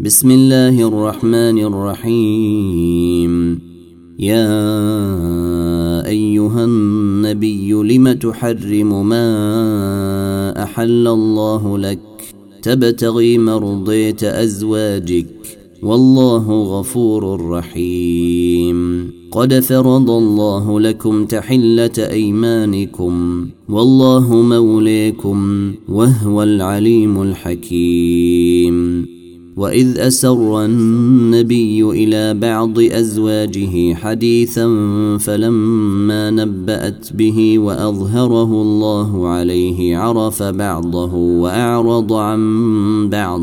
بسم الله الرحمن الرحيم. يا أيها النبي لم تحرم ما أحل الله لك؟ تبتغي مرضية أزواجك. والله غفور رحيم. قد فرض الله لكم تحلة أيمانكم. والله موليكم وهو العليم الحكيم. واذ اسر النبي إلى بعض ازواجه حديثا فلما نبات به واظهره الله عليه عرف بعضه واعرض عن بعض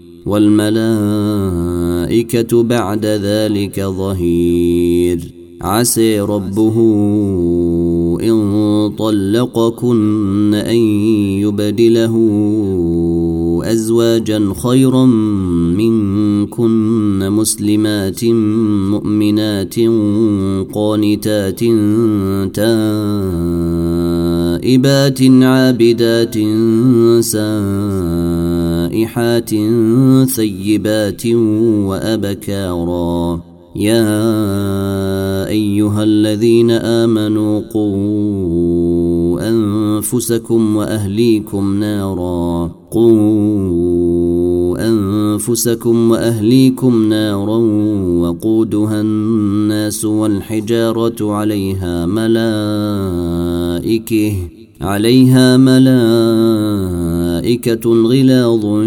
والملائكة بعد ذلك ظهير. عسى ربه إن طلقكن أن يبدله أزواجا خيرا منكن مسلمات مؤمنات قانتات تائبات عابدات سائحات ثيبات وابكارا يا ايها الذين امنوا قوا انفسكم واهليكم نارا قوا أنفسكم وأهليكم نارا وقودها الناس والحجارة عليها ملائكة عليها ملائكة غلاظ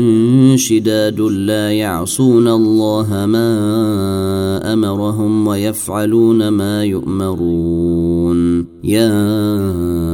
شداد لا يعصون الله ما أمرهم ويفعلون ما يؤمرون. يا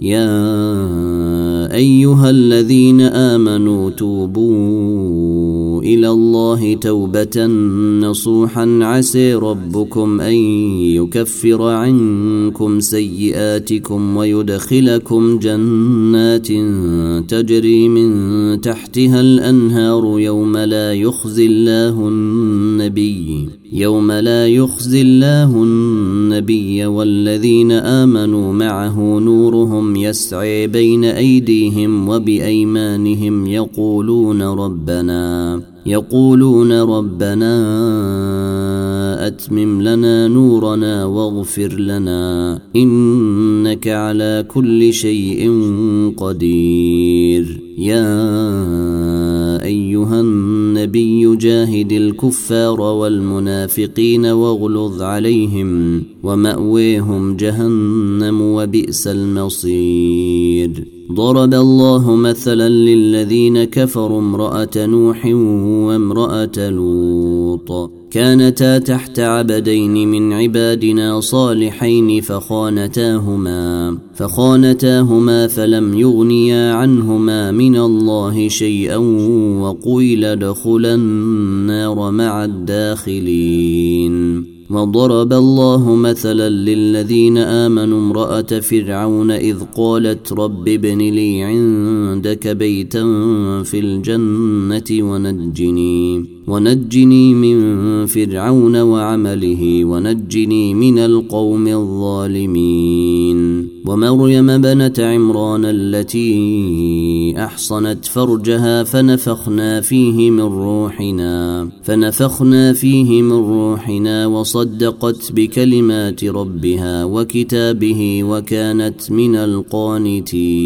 يا أيها الذين آمنوا توبوا إلى الله توبة نصوحا. عسى ربكم أن يكفر عنكم سيئاتكم ويدخلكم جنات تجري من تحتها الأنهار يوم لا يخزي الله النبي يوم لا يخزي الله النبي والذين آمنوا معه نورهم يسعي بين ايديهم وبايمانهم يقولون ربنا يقولون ربنا اتمم لنا نورنا واغفر لنا انك على كل شيء قدير. يا أيها النبي جاهد الكفار والمنافقين واغلظ عليهم ومأويهم جهنم وبئس المصير. ضرب الله مثلا للذين كفروا امرأة نوح وامرأة لوط. كانتا تحت عبدين من عبادنا صالحين فخانتاهما فخانتاهما فلم يغنيا عنهما من الله شيئا وقيل ادخلا النار مع الداخلين. وضرب الله مثلا للذين آمنوا امرأة فرعون إذ قالت رب ابن لي عندك بيتا في الجنة ونجني ونجني من فرعون وعمله ونجني من القوم الظالمين. ومريم بنة عمران التي أحصنت فرجها فنفخنا فيه من روحنا فنفخنا فيه من روحنا وصدقت بكلمات ربها وكتابه وكانت من القانتين.